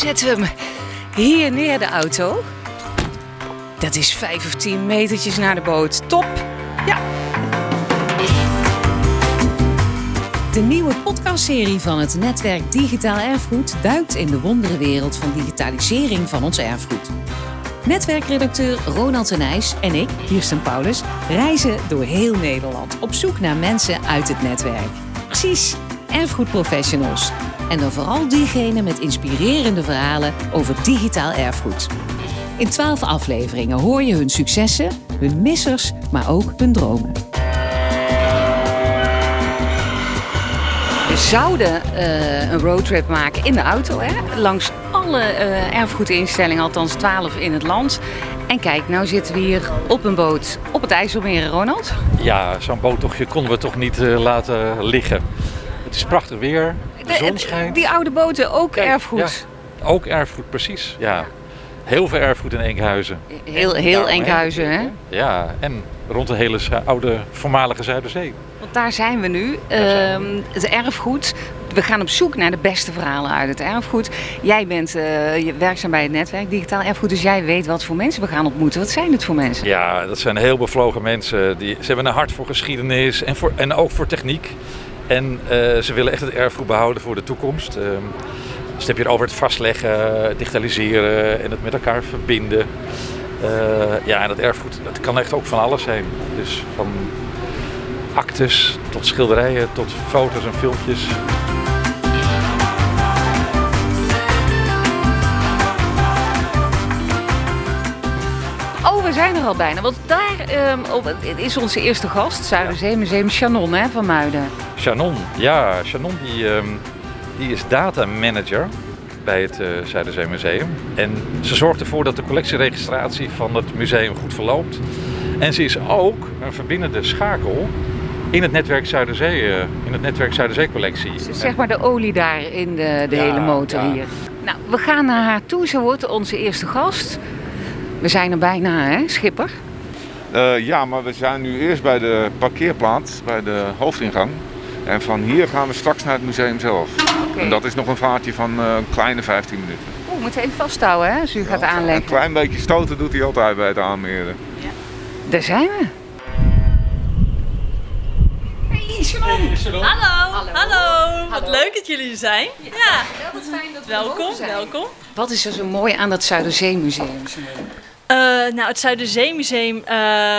zetten we hem hier neer, de auto. Dat is vijf of tien metertjes naar de boot. Top! Ja. De nieuwe podcastserie van het netwerk Digitaal Erfgoed duikt in de wonderenwereld van digitalisering van ons erfgoed. Netwerkredacteur Ronald Tenijs en ik, Kirsten Paulus, reizen door heel Nederland op zoek naar mensen uit het netwerk. Precies, erfgoedprofessionals. En dan vooral diegenen met inspirerende verhalen over digitaal erfgoed. In twaalf afleveringen hoor je hun successen, hun missers, maar ook hun dromen. We zouden uh, een roadtrip maken in de auto, hè? langs alle uh, erfgoedinstellingen, althans 12 in het land. En kijk, nou zitten we hier op een boot op het IJsselmeer, Ronald. Ja, zo'n boottochtje konden we toch niet uh, laten liggen. Het is prachtig weer, de zon schijnt. Die oude boten, ook kijk, erfgoed? Ja, ook erfgoed, precies. Ja. Heel veel erfgoed in Enkhuizen. Heel, heel Enkhuizen, hè? Ja, en rond de hele oude voormalige Zuiderzee. Want daar zijn we nu. Uh, het erfgoed. We gaan op zoek naar de beste verhalen uit het erfgoed. Jij bent uh, werkzaam bij het netwerk Digitaal Erfgoed, dus jij weet wat voor mensen we gaan ontmoeten. Wat zijn het voor mensen? Ja, dat zijn heel bevlogen mensen. Die, ze hebben een hart voor geschiedenis en, voor, en ook voor techniek. En uh, ze willen echt het erfgoed behouden voor de toekomst. Dus heb je het over het vastleggen, digitaliseren en het met elkaar verbinden. Uh, ja, en dat erfgoed, dat kan echt ook van alles zijn. Dus van actes tot schilderijen, tot foto's en filmpjes. We zijn er al bijna. Want daar um, op, is onze eerste gast, Zuiderzeemuseum, Shannon hè, van Muiden. Shannon, ja. Shannon die, um, die is data manager bij het uh, Zuiderzeemuseum. En ze zorgt ervoor dat de collectieregistratie van het museum goed verloopt. En ze is ook een verbindende schakel in het netwerk Zuiderzee, uh, in het netwerk Zuiderzee collectie. Dus zeg maar de olie daar in de, de ja, hele motor ja. hier. Nou, we gaan naar haar toe. Ze wordt onze eerste gast. We zijn er bijna, hè, Schipper? Uh, ja, maar we zijn nu eerst bij de parkeerplaats, bij de hoofdingang. En van hier gaan we straks naar het museum zelf. Okay. En dat is nog een vaartje van uh, een kleine 15 minuten. Oeh, moet even vasthouden hè, als u ja, gaat aanleggen. Een klein beetje stoten doet hij altijd bij het aanmeren. Ja. Daar zijn we. Hey, Shalom. Hey, Shalom. Hallo. Hallo. Hallo. Wat leuk dat jullie er zijn. Ja, ja. wat fijn dat we welkom, zijn. welkom. Wat is er zo mooi aan dat Zuiderzeemuseum? Uh, nou, het Zuiderzeemuseum uh,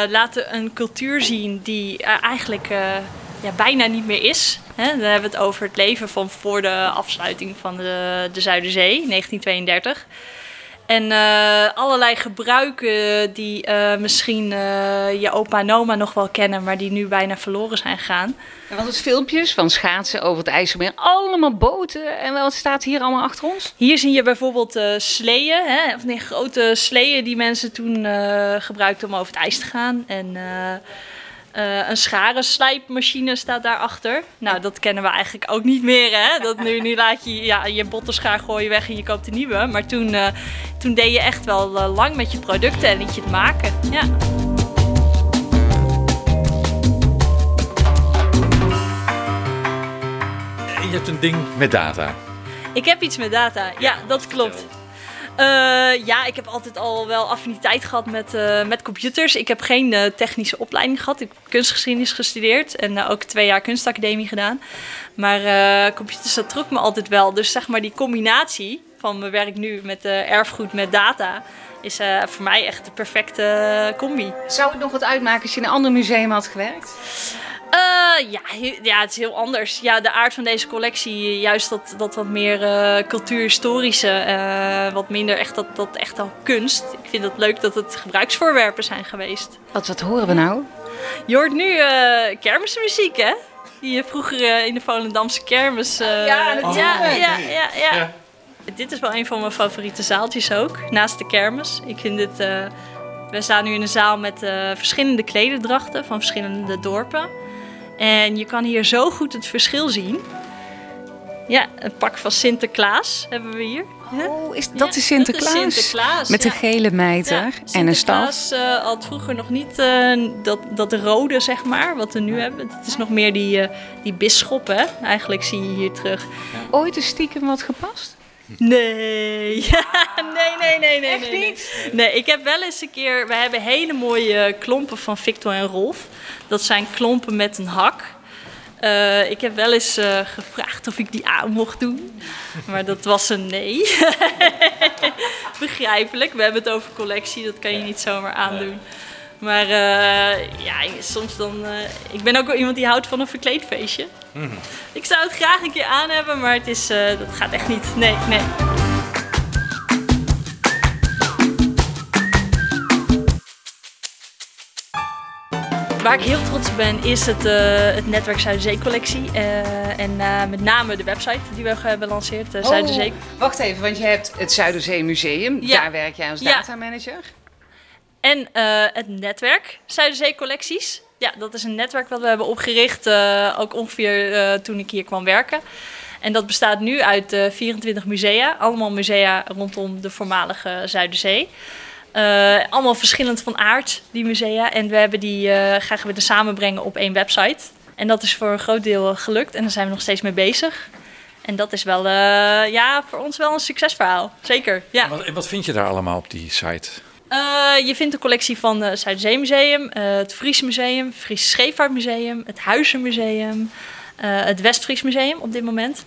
laat een cultuur zien die uh, eigenlijk ja, bijna niet meer is. Hè? Dan hebben we het over het leven van voor de afsluiting van de, de Zuiderzee, 1932. En uh, allerlei gebruiken die uh, misschien uh, je opa en oma nog wel kennen, maar die nu bijna verloren zijn gegaan. En wat is filmpjes van schaatsen over het IJsselmeer? Allemaal boten. En wat staat hier allemaal achter ons? Hier zie je bijvoorbeeld sleeën, hè? Van die grote sleeën die mensen toen gebruikten om over het ijs te gaan. En uh, een scharenslijpmachine staat daarachter. Nou, dat kennen we eigenlijk ook niet meer. Hè? Dat nu, nu laat je ja, je bottenschaar gooien weg en je koopt een nieuwe. Maar toen, uh, toen deed je echt wel uh, lang met je producten en liet je het maken. Ja. Je hebt een ding met data. Ik heb iets met data, ja, dat klopt. Uh, ja, ik heb altijd al wel affiniteit gehad met, uh, met computers. Ik heb geen uh, technische opleiding gehad. Ik heb kunstgeschiedenis gestudeerd en ook twee jaar kunstacademie gedaan. Maar computers, dat trok me altijd wel. Dus zeg maar die combinatie van mijn werk nu met erfgoed, met data is voor mij echt de perfecte combi. Zou het nog wat uitmaken als je in een ander museum had gewerkt? Uh, ja, ja, het is heel anders. Ja, de aard van deze collectie, juist dat, dat wat meer uh, cultuurhistorische, uh, wat minder echt dat, dat echt al kunst. Ik vind het leuk dat het gebruiksvoorwerpen zijn geweest. Wat, wat horen we nou? Je hoort nu kermismuziek, hè? Die je vroeger in de Volendamse kermis... ja, oh, ja, ja, ja, ja, Dit is wel een van mijn favoriete zaaltjes ook, naast de kermis. Ik vind dit... we staan nu in een zaal met verschillende klederdrachten van verschillende dorpen. En je kan hier zo goed het verschil zien. Ja, een pak van Sinterklaas hebben we hier. Oh, is, dat is Sinterklaas? Dat is Sinterklaas Met een gele mijter en een staf. Sinterklaas uh, had vroeger nog niet uh, dat, dat rode, zeg maar, wat we nu hebben. Het is nog meer die, uh, die bisschop, hè? Eigenlijk zie je hier terug. Ooit een stiekem wat gepast? Nee. nee, nee, nee, nee. Echt nee, niet? Nee. nee, ik heb wel eens een keer... We hebben hele mooie klompen van Victor en Rolf. Dat zijn klompen met een hak. Uh, ik heb wel eens uh, gevraagd of ik die aan mocht doen. Maar dat was een nee. Begrijpelijk. We hebben het over collectie. Dat kan je niet zomaar aandoen. Maar uh, ja, soms dan... ik ben ook wel iemand die houdt van een verkleedfeestje. Mm. Ik zou het graag een keer aan hebben, maar het is, dat gaat echt niet. Nee, nee. Waar ik heel trots op ben is het, uh, het netwerk Zuiderzee-collectie. Uh, en uh, met name de website die we hebben gelanceerd, uh, Zuiderzee. Oh, wacht even, want je hebt het Zuiderzee Museum. Ja. Daar werk jij als datamanager. Ja. En het netwerk Zuiderzee-collecties. Ja, dat is een netwerk wat we hebben opgericht, ook ongeveer toen ik hier kwam werken. En dat bestaat nu uit 24 musea. Allemaal musea rondom de voormalige Zuiderzee. Allemaal verschillend van aard, die musea. En we hebben die graag willen samenbrengen op één website. En dat is voor een groot deel gelukt. En daar zijn we nog steeds mee bezig. En dat is wel, ja, voor ons wel een succesverhaal. Zeker, ja. En wat, wat vind je daar allemaal op die site? Je vindt een collectie van het Zuiderzeemuseum, het Fries Museum, het Fries Scheepvaartmuseum, het Huizenmuseum, het Westfries Museum op dit moment.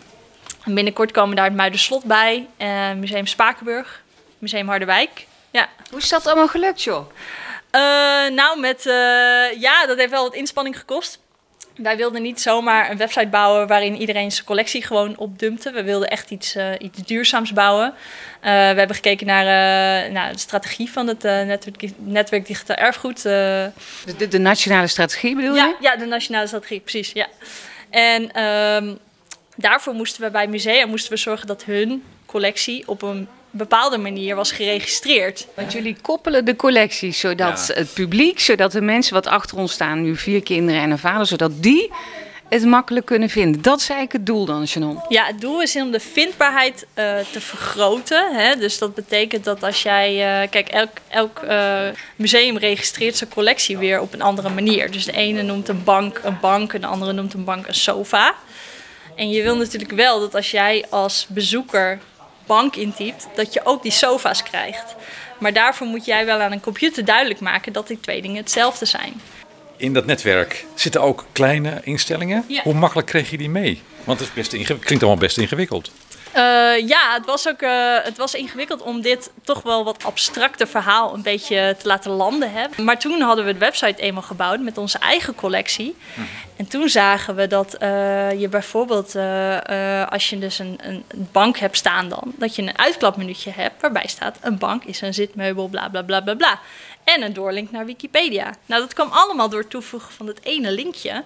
En binnenkort komen daar het Muiderslot bij, Museum Spakenburg, Museum Harderwijk. Ja. Hoe is dat allemaal gelukt, joh? Uh, nou, met, uh, ja, dat heeft wel wat inspanning gekost. Wij wilden niet zomaar een website bouwen waarin iedereen zijn collectie gewoon opdumpte. We wilden echt iets, uh, iets duurzaams bouwen. we hebben gekeken naar, naar de strategie van het netwerk, netwerk Digitaal Erfgoed. De, de, de, nationale strategie bedoel ja, je? Ja, de nationale strategie, precies. Ja. En um, daarvoor moesten we bij musea moesten we zorgen dat hun collectie op een bepaalde manier was geregistreerd. Want jullie koppelen de collecties, zodat ja. het publiek, zodat de mensen wat achter ons staan, nu vier kinderen en een vader, zodat die het makkelijk kunnen vinden. Dat is eigenlijk het doel dan, Shannon? Ja, het doel is om de vindbaarheid uh, te vergroten. Hè? Dus dat betekent dat als jij... Uh, kijk, elk, elk uh, museum registreert zijn collectie weer op een andere manier. Dus de ene noemt een bank een bank en de andere noemt een bank een sofa. En je wil natuurlijk wel dat als jij als bezoeker bank intypt, dat je ook die sofa's krijgt. Maar daarvoor moet jij wel aan een computer duidelijk maken dat die twee dingen hetzelfde zijn. In dat netwerk zitten ook kleine instellingen. Ja. Hoe makkelijk kreeg je die mee? Want het is best klinkt allemaal best ingewikkeld. Uh, ja, het was ook uh, het was ingewikkeld om dit toch wel wat abstracte verhaal een beetje te laten landen. Hè. Maar toen hadden we de website eenmaal gebouwd met onze eigen collectie. Hmm. En toen zagen we dat uh, je bijvoorbeeld, als je dus een, een, bank hebt staan dan, dat je een uitklapmenuutje hebt waarbij staat een bank is een zitmeubel, bla bla bla bla bla. En een doorlink naar Wikipedia. Nou, dat kwam allemaal door het toevoegen van het ene linkje.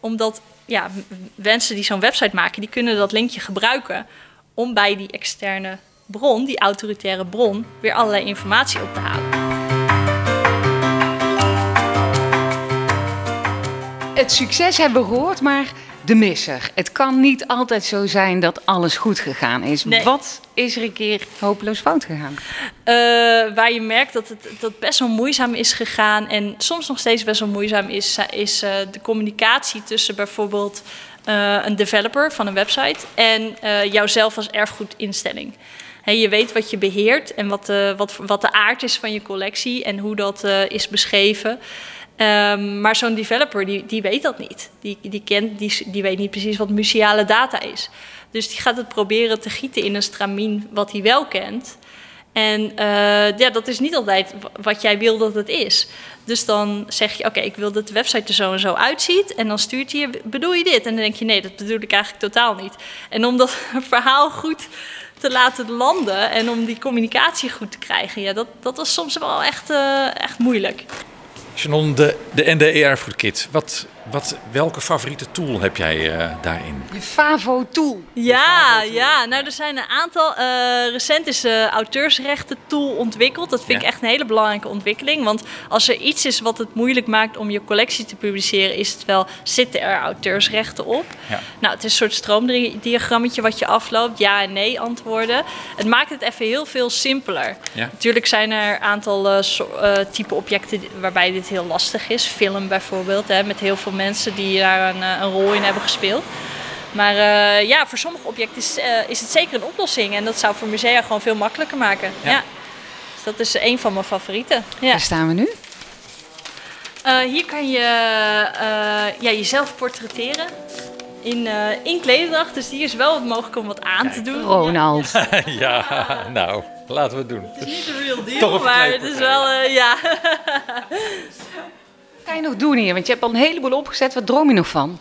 Omdat ja, mensen die zo'n website maken, die kunnen dat linkje gebruiken om bij die externe bron, die autoritaire bron, weer allerlei informatie op te halen. Het succes hebben we gehoord, maar de misser. Het kan niet altijd zo zijn dat alles goed gegaan is. Nee. Wat is er een keer hopeloos fout gegaan? Uh, waar je merkt dat het dat best wel moeizaam is gegaan en soms nog steeds best wel moeizaam is, is uh, de communicatie tussen bijvoorbeeld uh, een developer van een website en uh, jouzelf als erfgoedinstelling. Je weet wat je beheert en wat de, wat, wat de aard is van je collectie en hoe dat is beschreven. Um, maar zo'n developer die, die weet dat niet. Die, die, kent, die, die weet niet precies wat museale data is. Dus die gaat het proberen te gieten in een stramien wat hij wel kent. En uh, ja, dat is niet altijd wat jij wil dat het is. Dus dan zeg je, oké, ik wil dat de website er zo en zo uitziet. En dan stuurt hij je, bedoel je dit? En dan denk je, nee, dat bedoel ik eigenlijk totaal niet. En om dat verhaal goed te laten landen en om die communicatie goed te krijgen, ja, dat, dat was soms wel echt, uh, echt moeilijk. Shannon, de, de voor Kit. Wat, wat, welke favoriete tool heb jij uh, daarin? Je Favo-tool. Ja, ja, nou er zijn een aantal. Uh, recent is de auteursrechten tool ontwikkeld. Dat vind ja. ik echt een hele belangrijke ontwikkeling. Want als er iets is wat het moeilijk maakt om je collectie te publiceren, is het wel, zitten er auteursrechten op? Ja. Nou, het is een soort stroomdiagrammetje wat je afloopt. Ja en nee antwoorden. Het maakt het even heel veel simpeler. Ja. Natuurlijk zijn er een aantal uh, so, type objecten waarbij dit heel lastig is. Film bijvoorbeeld, hè, met heel veel mensen die daar een, een, rol in hebben gespeeld. Maar eh, ja, voor sommige objecten is, eh, is het zeker een oplossing. En dat zou voor musea gewoon veel makkelijker maken. Ja. Dus dat is een van mijn favorieten. Ja. Waar staan we nu? Eh, hier kan je eh, ja, jezelf portretteren in, eh in klederdracht. Dus hier is wel wat mogelijk om wat aan te doen. Ronald. ja, nou, laten we het doen. Het is niet de real deal, maar het is wel, eh, ja. Wat kan je nog doen hier? Want je hebt al een heleboel opgezet. Wat droom je nog van?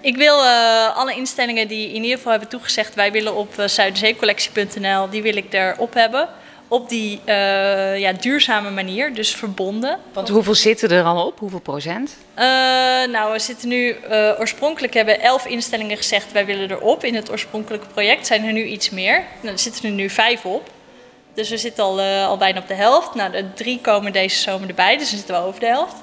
Ik wil eh, alle instellingen die in ieder geval hebben toegezegd... wij willen op uh, zuiderzeecollectie.nl, die wil ik erop hebben. Op die eh, ja, duurzame manier, dus verbonden. Want hoeveel zitten er al op? Hoeveel procent? Nou, we zitten nu... oorspronkelijk hebben elf instellingen gezegd... wij willen erop in het oorspronkelijke project. Zijn er nu iets meer. Nou, er zitten er nu vijf op. Dus we zitten al, al bijna op de helft. Nou, de drie komen deze zomer erbij, dus dan zitten we over de helft.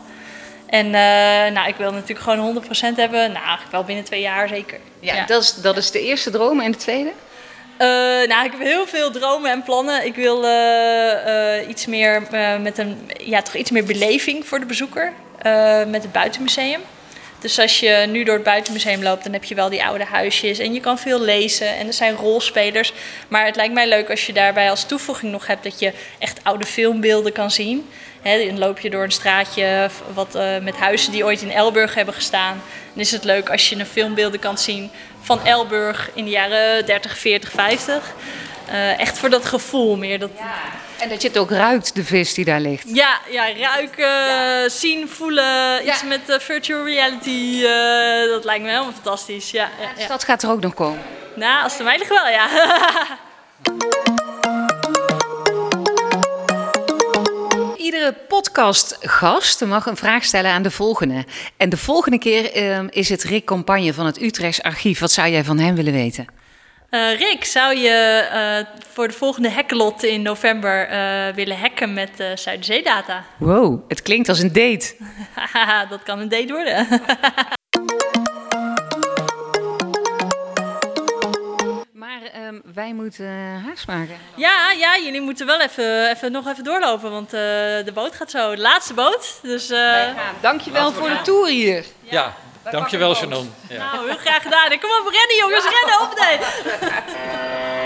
En eh, nou, ik wil natuurlijk gewoon 100% hebben. Nou, wel binnen twee jaar zeker. Ja, Dat, is, dat is de eerste droom. En de tweede? Eh, nou, ik heb heel veel dromen en plannen. Ik wil eh, iets meer met een, ja, toch iets meer beleving voor de bezoeker met het buitenmuseum. Dus als je nu door het buitenmuseum loopt, dan heb je wel die oude huisjes en je kan veel lezen en er zijn rolspelers. Maar het lijkt mij leuk als je daarbij als toevoeging nog hebt dat je echt oude filmbeelden kan zien. Dan loop je door een straatje wat, eh, met huizen die ooit in Elburg hebben gestaan. Dan is het leuk als je een filmbeelden kan zien van Elburg in de jaren 30, 40, 50. Eh, echt voor dat gevoel meer. Dat, En dat je het ook ruikt, de vis die daar ligt. ja, ja, ruiken, zien, voelen, iets Ja. met eh, virtual reality. eh, dat lijkt me helemaal fantastisch. Ja, ja, Dus ja. dat gaat er ook nog komen. Nou, als het mij ligt wel, ja. Iedere podcastgast mag een vraag stellen aan de volgende. En de volgende keer ehm, is het Rick Campagne van het Utrechts Archief. Wat zou jij van hem willen weten? Eh, Rick, zou je eh, voor de volgende hackelot in november eh, willen hacken met uh, Zuiderzeedata? Wow, het klinkt als een date. Haha, dat kan een date worden. Maar ehm, wij moeten haast maken. ja, ja, jullie moeten wel even, even, nog even doorlopen, want uh, de boot gaat zo. De laatste boot. Dus, uh... Dankjewel voor de tour hier. Ja, ja dankjewel Shannon. Ja. Nou, heel graag gedaan. Kom op, rennen jongens, rennen, op nee.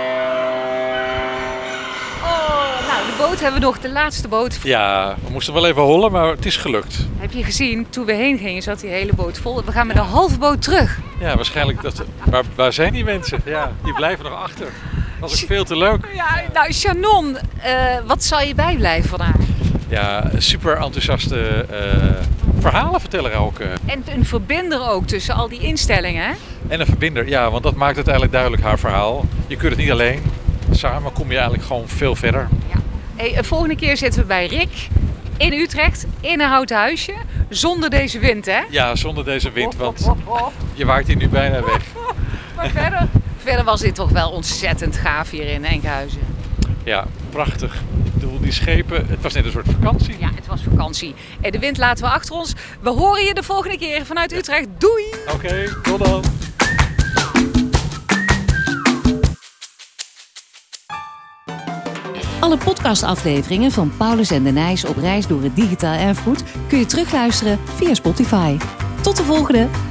Oh, nou, de boot hebben we nog, de laatste boot. Ja, we moesten wel even hollen, maar het is gelukt. Heb je gezien, toen we heen gingen zat die hele boot vol. We gaan met een halve boot terug. Ja, waarschijnlijk. Dat, waar, waar zijn die mensen? Ja, die blijven nog achter. Dat was ook veel te leuk. Ja, nou, Shannon, uh, wat zal je bijblijven vandaag? Ja, super enthousiaste uh, verhalen vertellen ook. Uh. En een verbinder ook tussen al die instellingen, hè? En een verbinder, ja, want dat maakt het eigenlijk duidelijk haar verhaal. Je kunt het niet alleen. Samen kom je eigenlijk gewoon veel verder. Ja. Hey, volgende keer zitten we bij Rick in Utrecht, in een houten huisje, zonder deze wind, hè? Ja, zonder deze wind, want je waait hier nu bijna weg. Maar verder, verder was dit toch wel ontzettend gaaf hier in Enkhuizen. Ja, prachtig. Die schepen, het was net een soort vakantie. Ja, het was vakantie. En de wind laten we achter ons. We horen je de volgende keer vanuit Utrecht. Doei! Oké, okay, tot dan. Alle podcastafleveringen van Paulus en de Nijs op reis door het digitaal erfgoed kun je terugluisteren via Spotify. Tot de volgende!